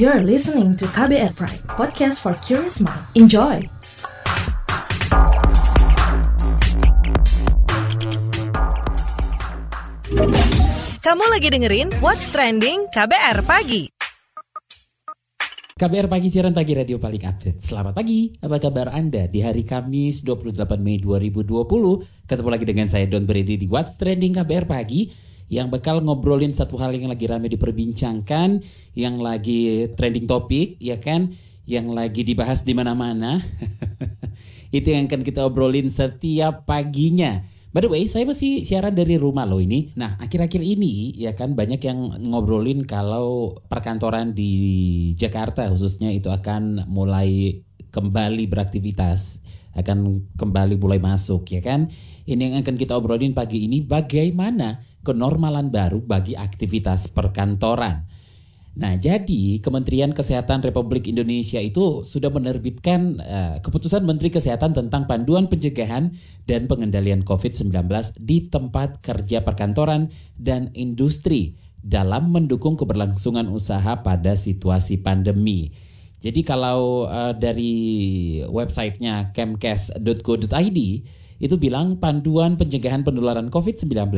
You're listening to KBR Pride, podcast for curious mind. Enjoy! Kamu lagi dengerin What's Trending KBR Pagi. KBR Pagi siaran pagi radio paling update. Selamat pagi, apa kabar Anda di hari Kamis 28 Mei 2020? Ketemu lagi dengan saya Don Brady di What's Trending KBR Pagi yang bakal ngobrolin satu hal yang lagi rame diperbincangkan, yang lagi trending topik, ya kan, yang lagi dibahas di mana-mana. Itu yang akan kita obrolin setiap paginya. By the way, saya masih siaran dari rumah loh ini. Nah, akhir-akhir ini ya kan banyak yang ngobrolin kalau perkantoran di Jakarta khususnya itu akan mulai kembali beraktivitas, akan kembali mulai masuk ya kan. Ini yang akan kita obrolin pagi ini bagaimana kenormalan baru bagi aktivitas perkantoran. Nah, jadi Kementerian Kesehatan Republik Indonesia itu sudah menerbitkan uh, keputusan Menteri Kesehatan tentang panduan pencegahan dan pengendalian COVID-19 di tempat kerja perkantoran dan industri dalam mendukung keberlangsungan usaha pada situasi pandemi. Jadi kalau uh, dari websitenya kemkes.go.id itu bilang panduan pencegahan penularan COVID-19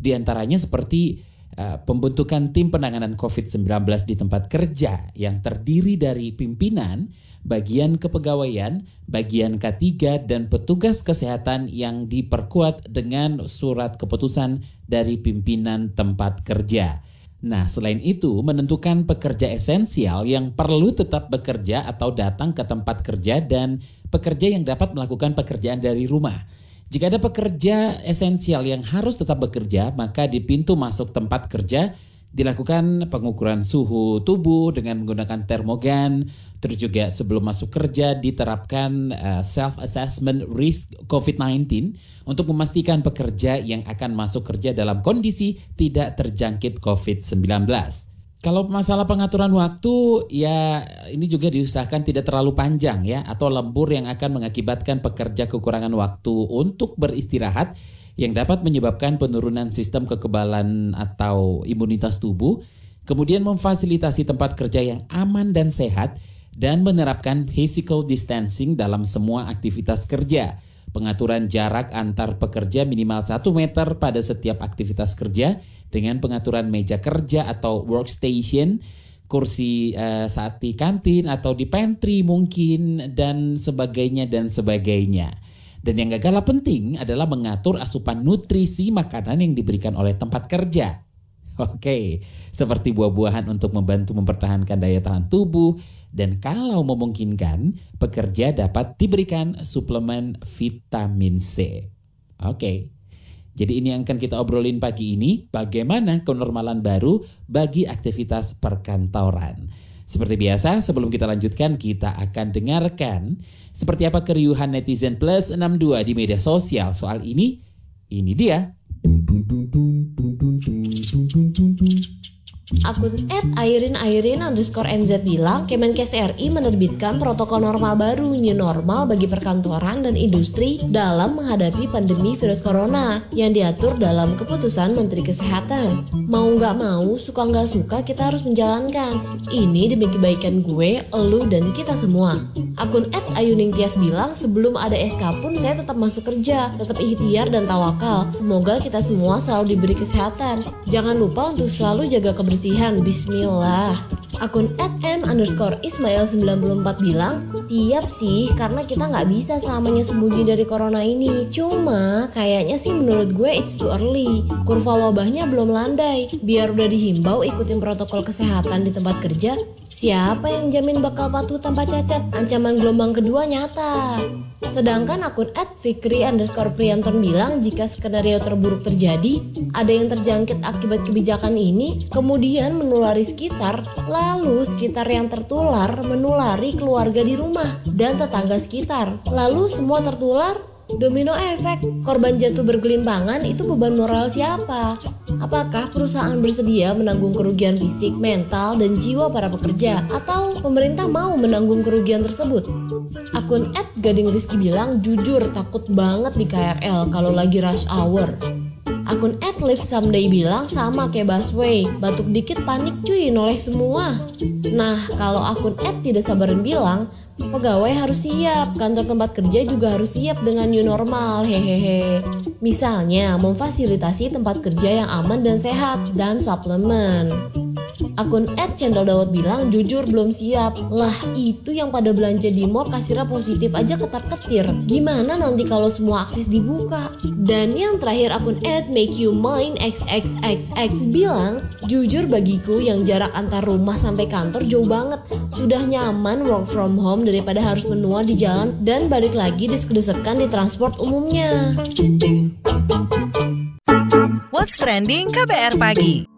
di antaranya seperti uh, pembentukan tim penanganan COVID-19 di tempat kerja yang terdiri dari pimpinan, bagian kepegawaian, bagian K3 dan petugas kesehatan yang diperkuat dengan surat keputusan dari pimpinan tempat kerja. Nah, selain itu, menentukan pekerja esensial yang perlu tetap bekerja atau datang ke tempat kerja dan pekerja yang dapat melakukan pekerjaan dari rumah. Jika ada pekerja esensial yang harus tetap bekerja, maka di pintu masuk tempat kerja dilakukan pengukuran suhu tubuh dengan menggunakan termogan. Terus juga sebelum masuk kerja diterapkan uh, self-assessment risk COVID-19 untuk memastikan pekerja yang akan masuk kerja dalam kondisi tidak terjangkit COVID-19. Kalau masalah pengaturan waktu, ya ini juga diusahakan tidak terlalu panjang ya, atau lembur yang akan mengakibatkan pekerja kekurangan waktu untuk beristirahat yang dapat menyebabkan penurunan sistem kekebalan atau imunitas tubuh, kemudian memfasilitasi tempat kerja yang aman dan sehat, dan menerapkan physical distancing dalam semua aktivitas kerja. Pengaturan jarak antar pekerja minimal 1 meter pada setiap aktivitas kerja dengan pengaturan meja kerja atau workstation, kursi uh, saat di kantin atau di pantry mungkin dan sebagainya dan sebagainya. Dan yang gak kalah penting adalah mengatur asupan nutrisi makanan yang diberikan oleh tempat kerja. Oke, seperti buah-buahan untuk membantu mempertahankan daya tahan tubuh dan kalau memungkinkan pekerja dapat diberikan suplemen vitamin C. Oke. Jadi ini yang akan kita obrolin pagi ini, bagaimana kenormalan baru bagi aktivitas perkantoran. Seperti biasa, sebelum kita lanjutkan, kita akan dengarkan seperti apa keriuhan netizen plus 62 di media sosial soal ini. Ini dia. Akun @airin underscore nz bilang Kemenkes RI menerbitkan protokol normal baru new normal bagi perkantoran dan industri dalam menghadapi pandemi virus corona yang diatur dalam keputusan Menteri Kesehatan. Mau nggak mau, suka nggak suka kita harus menjalankan. Ini demi kebaikan gue, elu dan kita semua. Akun @ayuningtias bilang sebelum ada SK pun saya tetap masuk kerja, tetap ikhtiar dan tawakal. Semoga kita semua selalu diberi kesehatan. Jangan lupa untuk selalu jaga kebersihan kebersihan, bismillah. Akun @m underscore Ismail 94 bilang, tiap sih karena kita nggak bisa selamanya sembunyi dari corona ini. Cuma kayaknya sih menurut gue it's too early. Kurva wabahnya belum landai. Biar udah dihimbau ikutin protokol kesehatan di tempat kerja, siapa yang jamin bakal patuh tanpa cacat? Ancaman gelombang kedua nyata. Sedangkan akun @fikri underscore Prianton bilang jika skenario terburuk terjadi, ada yang terjangkit akibat kebijakan ini, kemudian menulari sekitar, lalu sekitar yang tertular menulari keluarga di rumah dan tetangga sekitar. Lalu semua tertular, domino efek. Korban jatuh bergelimpangan itu beban moral siapa? Apakah perusahaan bersedia menanggung kerugian fisik, mental, dan jiwa para pekerja? Atau pemerintah mau menanggung kerugian tersebut? Akun Gading Rizky bilang jujur takut banget di KRL kalau lagi rush hour. Akun @live someday bilang sama kayak busway, batuk dikit panik cuy noleh semua. Nah, kalau akun tidak sabaran bilang, Pegawai harus siap, kantor tempat kerja juga harus siap dengan new normal, hehehe. Misalnya, memfasilitasi tempat kerja yang aman dan sehat, dan suplemen. Akun Ed Cendol Dawud bilang jujur belum siap. Lah itu yang pada belanja di mall kasirnya positif aja ketar-ketir. Gimana nanti kalau semua akses dibuka? Dan yang terakhir akun Ed Make You Mine XXXX bilang jujur bagiku yang jarak antar rumah sampai kantor jauh banget. Sudah nyaman work from home daripada harus menua di jalan dan balik lagi disekedesekan di transport umumnya. What's Trending KBR Pagi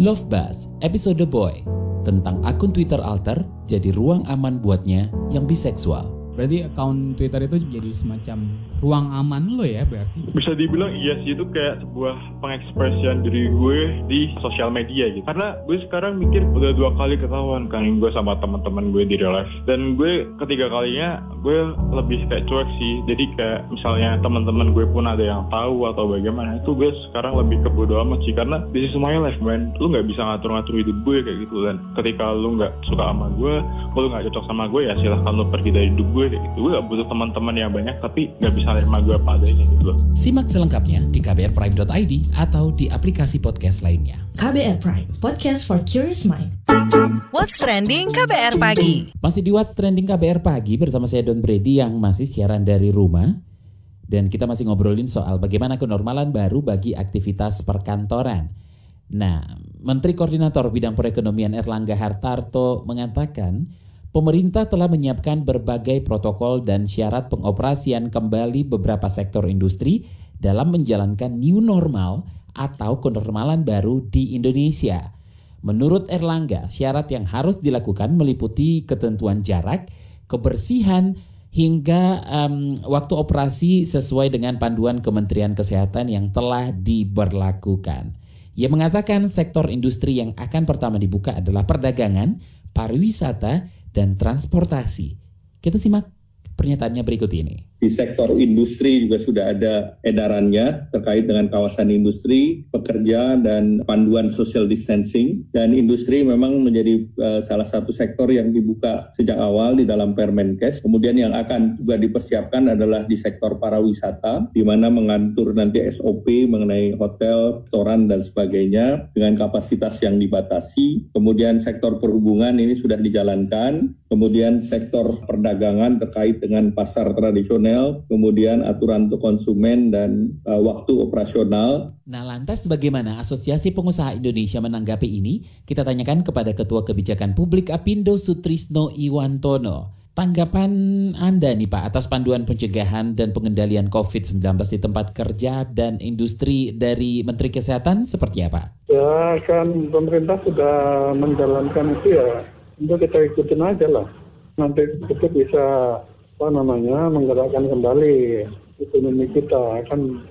Love Buzz, episode Boy, tentang akun Twitter alter jadi ruang aman buatnya yang biseksual. Berarti akun Twitter itu jadi semacam ruang aman lo ya berarti? Bisa dibilang iya sih itu kayak sebuah pengekspresian diri gue di sosial media gitu. Karena gue sekarang mikir udah dua kali ketahuan kan gue sama teman-teman gue di real life. Dan gue ketiga kalinya gue lebih kayak cuek sih. Jadi kayak misalnya teman-teman gue pun ada yang tahu atau bagaimana itu gue sekarang lebih ke bodo amat sih. Karena this is my life man. Lu nggak bisa ngatur-ngatur hidup gue kayak gitu. Dan ketika lu nggak suka sama gue, lu nggak cocok sama gue ya silahkan lu pergi dari hidup gue kayak gitu. Gue gak butuh teman-teman yang banyak tapi nggak bisa gue apa adanya gitu loh. Simak selengkapnya di kbrprime.id atau di aplikasi podcast lainnya. KBR Prime, podcast for curious mind. What's Trending KBR Pagi Masih di What's Trending KBR Pagi bersama saya Don Brady yang masih siaran dari rumah. Dan kita masih ngobrolin soal bagaimana kenormalan baru bagi aktivitas perkantoran. Nah, Menteri Koordinator Bidang Perekonomian Erlangga Hartarto mengatakan pemerintah telah menyiapkan berbagai protokol dan syarat pengoperasian kembali beberapa sektor industri dalam menjalankan new normal atau kenormalan baru di Indonesia. Menurut Erlangga, syarat yang harus dilakukan meliputi ketentuan jarak, kebersihan, hingga um, waktu operasi sesuai dengan panduan Kementerian Kesehatan yang telah diberlakukan. Ia mengatakan sektor industri yang akan pertama dibuka adalah perdagangan, pariwisata, dan transportasi. Kita simak pernyataannya berikut ini di sektor industri juga sudah ada edarannya terkait dengan kawasan industri, pekerja dan panduan social distancing dan industri memang menjadi uh, salah satu sektor yang dibuka sejak awal di dalam Permenkes. Kemudian yang akan juga dipersiapkan adalah di sektor pariwisata di mana mengatur nanti SOP mengenai hotel, restoran dan sebagainya dengan kapasitas yang dibatasi. Kemudian sektor perhubungan ini sudah dijalankan. Kemudian sektor perdagangan terkait pasar tradisional kemudian aturan untuk konsumen dan uh, waktu operasional. Nah, lantas bagaimana Asosiasi Pengusaha Indonesia menanggapi ini? Kita tanyakan kepada Ketua Kebijakan Publik Apindo Sutrisno Iwantono. Tanggapan Anda nih Pak atas panduan pencegahan dan pengendalian COVID-19 di tempat kerja dan industri dari Menteri Kesehatan seperti apa? Ya kan pemerintah sudah menjalankan itu ya, untuk kita ikutin aja lah. Nanti itu bisa apa namanya menggerakkan kembali ekonomi kita kan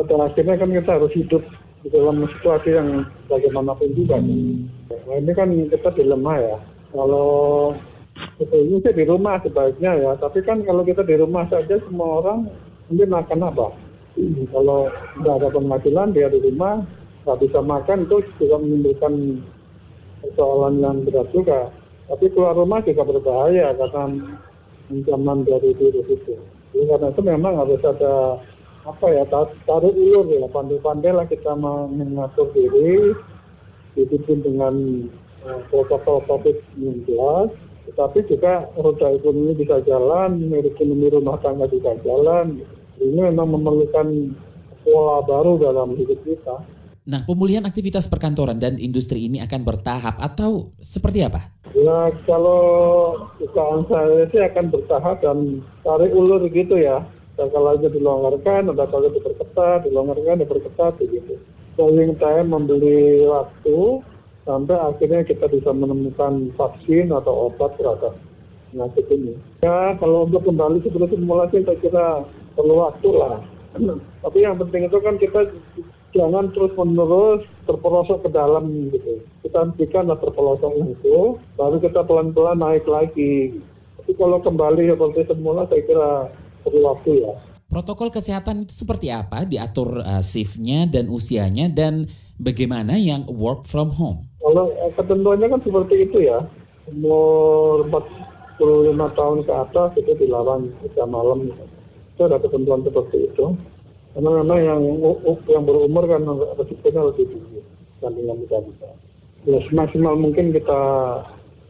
pada akhirnya kan kita harus hidup di dalam situasi yang bagaimanapun juga. Nah, ini kan kita dilema ya. Kalau ini sih di rumah sebaiknya ya, tapi kan kalau kita di rumah saja semua orang mungkin makan apa? Kalau nggak ada penghasilan dia di rumah nggak bisa makan itu juga menimbulkan persoalan yang berat juga. Tapi keluar rumah juga berbahaya karena ancaman dari virus itu. Jadi karena itu memang harus ada apa ya taruh ulur ya pandai-pandai lah kita mengatur diri dipimpin dengan uh, protokol COVID-19 tetapi juga roda ekonomi bisa jalan, ekonomi rumah tangga bisa jalan. Ini memang memerlukan pola baru dalam hidup kita. Nah, pemulihan aktivitas perkantoran dan industri ini akan bertahap atau seperti apa? Ya, kalau dugaan saya sih akan bertahap dan tarik ulur gitu ya. Dan kalau dilonggarkan, ada kalau diperketat, dilonggarkan, diperketat begitu. Selling time membeli waktu sampai akhirnya kita bisa menemukan vaksin atau obat terhadap penyakit ini. Ya, kalau untuk kembali seperti simulasi saya kira perlu waktu lah. Tapi yang penting itu kan kita jangan terus menerus terperosok ke dalam gitu. Kita hentikan terperosok itu, baru kita pelan-pelan naik lagi. Tapi kalau kembali seperti semula saya kira perlu waktu ya. Protokol kesehatan itu seperti apa? Diatur uh, shiftnya dan usianya dan bagaimana yang work from home? Kalau eh, ketentuannya kan seperti itu ya. Umur 45 tahun ke atas itu dilarang kerja malam. Itu ada ketentuan seperti itu. Karena memang yang yang berumur kan resikonya lebih tinggi dibandingkan muda-muda. Ya semaksimal mungkin kita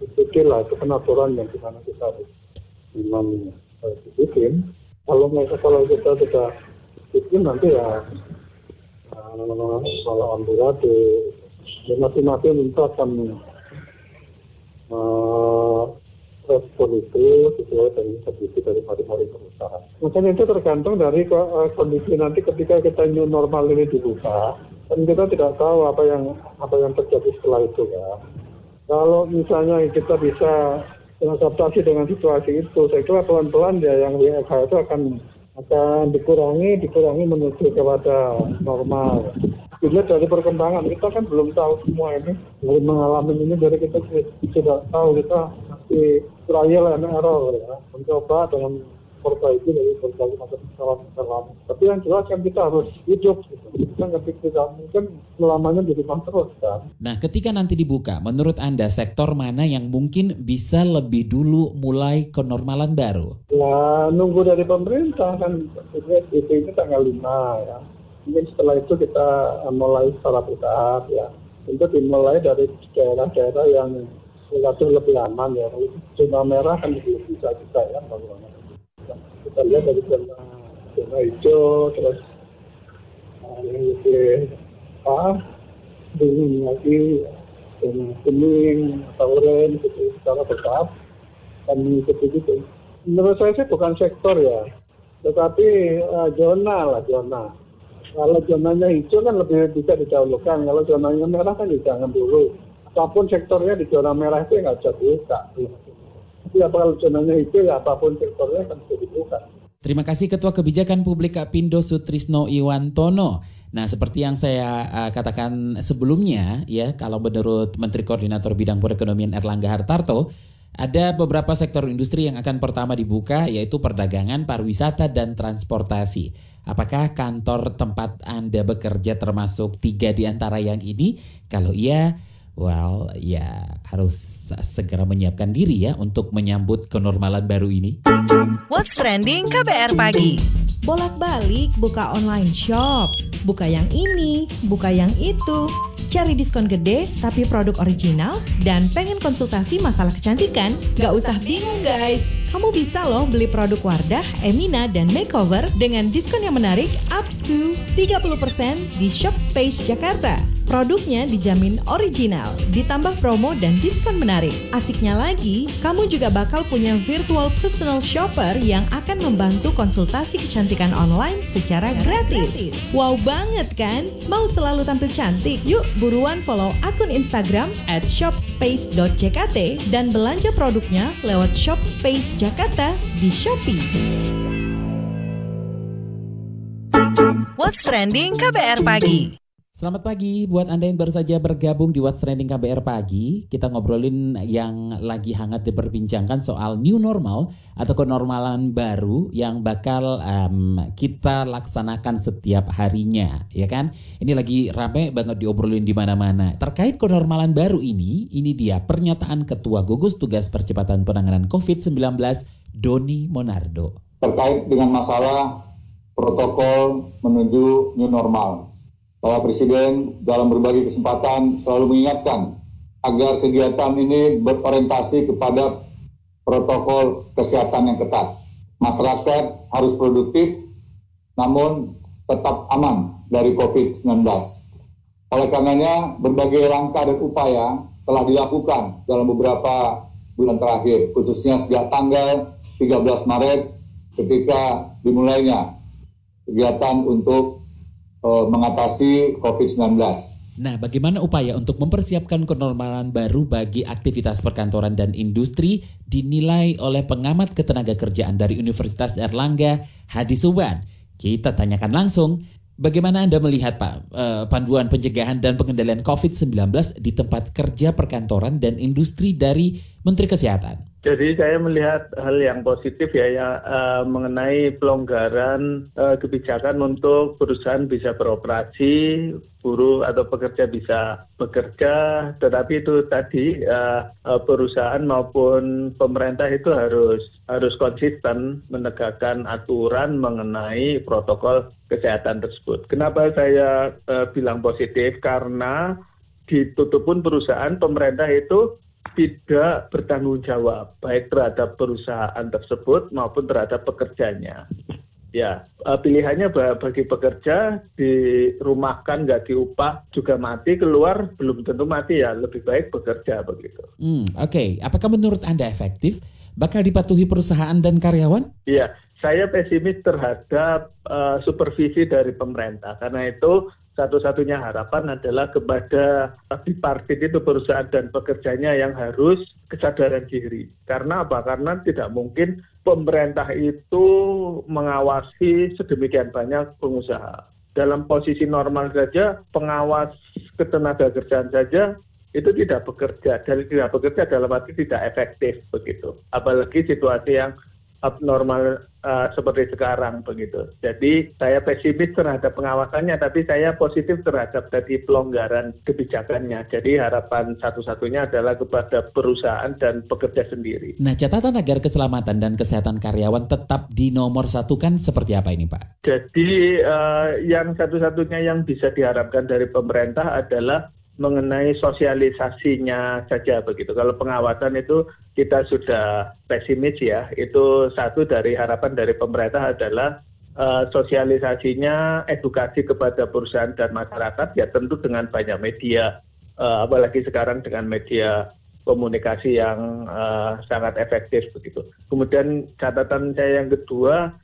ikuti lah itu kan aturan yang di mana kita harus memang harus ikutin. Kalau nggak kalau kita tidak ikutin nanti ya uh, malah amburadul. Ya masing-masing minta akan uh, respon itu sesuai dengan kondisi dari masing-masing perusahaan. Makanya itu tergantung dari uh, kondisi nanti ketika kita new normal ini dibuka, kan kita tidak tahu apa yang apa yang terjadi setelah itu kan. Kalau misalnya kita bisa beradaptasi dengan situasi itu, saya kira pelan-pelan ya yang WFH itu akan akan dikurangi, dikurangi menuju kepada normal. Dilihat dari perkembangan, kita kan belum tahu semua ini, belum mengalami ini, jadi kita tidak tahu, kita masih trial and error ya, mencoba dengan perbaiki dari berbagai macam kesalahan-kesalahan. Tapi yang jelas kan kita harus hidup gitu. Kita nggak tidak mungkin selamanya di rumah terus kan. Nah ketika nanti dibuka, menurut Anda sektor mana yang mungkin bisa lebih dulu mulai kenormalan baru? Ya nunggu dari pemerintah kan itu ini tanggal 5 ya. Mungkin setelah itu kita mulai secara bertahap ya. Untuk dimulai dari daerah-daerah yang relatif lebih aman ya. Zona merah kan belum bisa kita ya bagaimana? Kita lihat dari zona zona hijau terus uh, yang lebih apa dingin lagi zona kuning atau orange gitu secara bertahap dan mengikuti gitu. Menurut saya sih bukan sektor ya tetapi uh, zona lah zona. Kalau zonanya hijau kan lebih bisa didahulukan kalau zonanya merah kan jangan dulu apa pun sektornya di zona merah itu nggak bisa dibuka tapi kalau zonanya hijau ya apa pun sektornya kan bisa dibuka Terima kasih Ketua Kebijakan Publik Kapindo Sutrisno Iwantono. Nah, seperti yang saya uh, katakan sebelumnya, ya, kalau menurut Menteri Koordinator Bidang Perekonomian Erlangga Hartarto, ada beberapa sektor industri yang akan pertama dibuka, yaitu perdagangan, pariwisata, dan transportasi. Apakah kantor tempat Anda bekerja termasuk tiga di antara yang ini? Kalau iya, well, ya harus segera menyiapkan diri ya untuk menyambut kenormalan baru ini. What's Trending KBR Pagi Bolak-balik buka online shop, buka yang ini, buka yang itu, cari diskon gede tapi produk original, dan pengen konsultasi masalah kecantikan? Gak usah bingung guys, kamu bisa loh beli produk Wardah, Emina, dan Makeover dengan diskon yang menarik up to 30% di Shop Space Jakarta. Produknya dijamin original, ditambah promo dan diskon menarik. Asiknya lagi, kamu juga bakal punya virtual personal shopper yang akan membantu konsultasi kecantikan online secara gratis. Wow banget kan? Mau selalu tampil cantik? Yuk buruan follow akun Instagram at shopspace.jkt dan belanja produknya lewat Shopspace Jakarta di Shopee. What's Trending KBR Pagi Selamat pagi buat Anda yang baru saja bergabung di What's Trending KBR Pagi. Kita ngobrolin yang lagi hangat diperbincangkan soal new normal atau kenormalan baru yang bakal um, kita laksanakan setiap harinya, ya kan? Ini lagi rame banget diobrolin di mana-mana. Terkait kenormalan baru ini, ini dia pernyataan Ketua Gugus Tugas Percepatan Penanganan COVID-19 Doni Monardo. Terkait dengan masalah protokol menuju new normal Bapak Presiden dalam berbagai kesempatan selalu mengingatkan agar kegiatan ini berorientasi kepada protokol kesehatan yang ketat. Masyarakat harus produktif, namun tetap aman dari COVID-19. Oleh karenanya, berbagai langkah dan upaya telah dilakukan dalam beberapa bulan terakhir, khususnya sejak tanggal 13 Maret ketika dimulainya kegiatan untuk uh, mengatasi COVID-19. Nah, bagaimana upaya untuk mempersiapkan kenormalan baru bagi aktivitas perkantoran dan industri dinilai oleh pengamat ketenaga kerjaan dari Universitas Erlangga, Hadi Suban. Kita tanyakan langsung, bagaimana Anda melihat Pak eh, panduan pencegahan dan pengendalian COVID-19 di tempat kerja perkantoran dan industri dari Menteri Kesehatan? Jadi saya melihat hal yang positif ya, ya uh, mengenai pelonggaran uh, kebijakan untuk perusahaan bisa beroperasi, buruh atau pekerja bisa bekerja, tetapi itu tadi uh, perusahaan maupun pemerintah itu harus harus konsisten menegakkan aturan mengenai protokol kesehatan tersebut. Kenapa saya bilang positif? Karena ditutup pun perusahaan pemerintah itu tidak bertanggung jawab baik terhadap perusahaan tersebut maupun terhadap pekerjanya. Ya, eh, pilihannya bagi pekerja dirumahkan nggak diupah juga mati keluar belum tentu mati ya lebih baik bekerja begitu. Hmm, Oke, okay. apakah menurut anda efektif bakal dipatuhi perusahaan dan karyawan? Iya, saya pesimis terhadap uh, supervisi dari pemerintah karena itu satu-satunya harapan adalah kepada bipartit itu perusahaan dan pekerjanya yang harus kesadaran diri. Karena apa? Karena tidak mungkin pemerintah itu mengawasi sedemikian banyak pengusaha. Dalam posisi normal saja, pengawas ketenaga kerjaan saja itu tidak bekerja. Dan tidak bekerja dalam arti tidak efektif begitu. Apalagi situasi yang abnormal uh, seperti sekarang begitu. Jadi saya pesimis terhadap pengawasannya, tapi saya positif terhadap tadi pelonggaran kebijakannya. Jadi harapan satu-satunya adalah kepada perusahaan dan pekerja sendiri. Nah catatan agar keselamatan dan kesehatan karyawan tetap di nomor satu kan seperti apa ini Pak? Jadi uh, yang satu-satunya yang bisa diharapkan dari pemerintah adalah mengenai sosialisasinya saja begitu. Kalau pengawasan itu kita sudah pesimis ya. Itu satu dari harapan dari pemerintah adalah uh, sosialisasinya edukasi kepada perusahaan dan masyarakat ya tentu dengan banyak media uh, apalagi sekarang dengan media komunikasi yang uh, sangat efektif begitu. Kemudian catatan saya yang kedua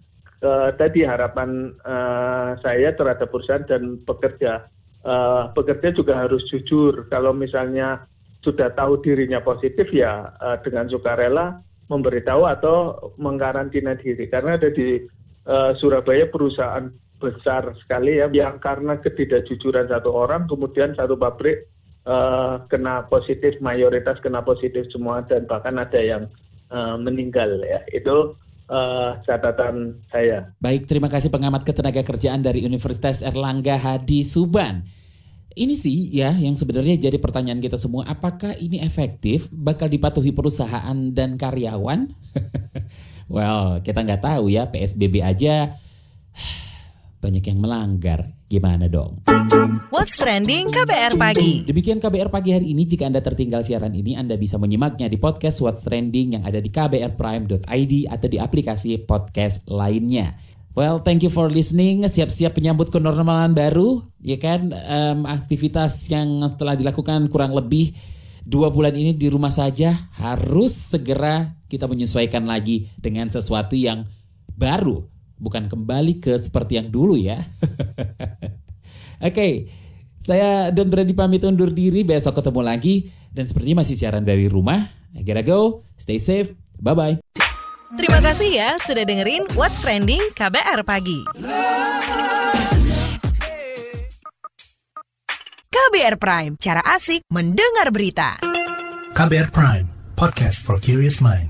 uh, tadi harapan uh, saya terhadap perusahaan dan pekerja uh, pekerja juga harus jujur. Kalau misalnya sudah tahu dirinya positif ya uh, dengan sukarela memberitahu atau mengkarantina diri. Karena ada di uh, Surabaya perusahaan besar sekali ya yang karena ketidakjujuran satu orang kemudian satu pabrik uh, kena positif mayoritas kena positif semua dan bahkan ada yang uh, meninggal ya itu uh, catatan saya. Baik, terima kasih pengamat ketenaga kerjaan dari Universitas Erlangga Hadi Suban. Ini sih ya yang sebenarnya jadi pertanyaan kita semua, apakah ini efektif bakal dipatuhi perusahaan dan karyawan? well, kita nggak tahu ya, PSBB aja banyak yang melanggar. Gimana dong? What's Trending KBR Pagi Demikian KBR Pagi hari ini. Jika Anda tertinggal siaran ini, Anda bisa menyimaknya di podcast What's Trending yang ada di kbrprime.id atau di aplikasi podcast lainnya. Well, thank you for listening. Siap-siap penyambut kenormalan baru, ya kan? Um, aktivitas yang telah dilakukan kurang lebih dua bulan ini di rumah saja harus segera kita menyesuaikan lagi dengan sesuatu yang baru bukan kembali ke seperti yang dulu ya. Oke, okay, saya Don Brady pamit undur diri, besok ketemu lagi dan sepertinya masih siaran dari rumah. I gotta go, stay safe, bye-bye. Terima kasih ya sudah dengerin What's Trending KBR Pagi. KBR Prime, cara asik mendengar berita. KBR Prime, podcast for curious mind.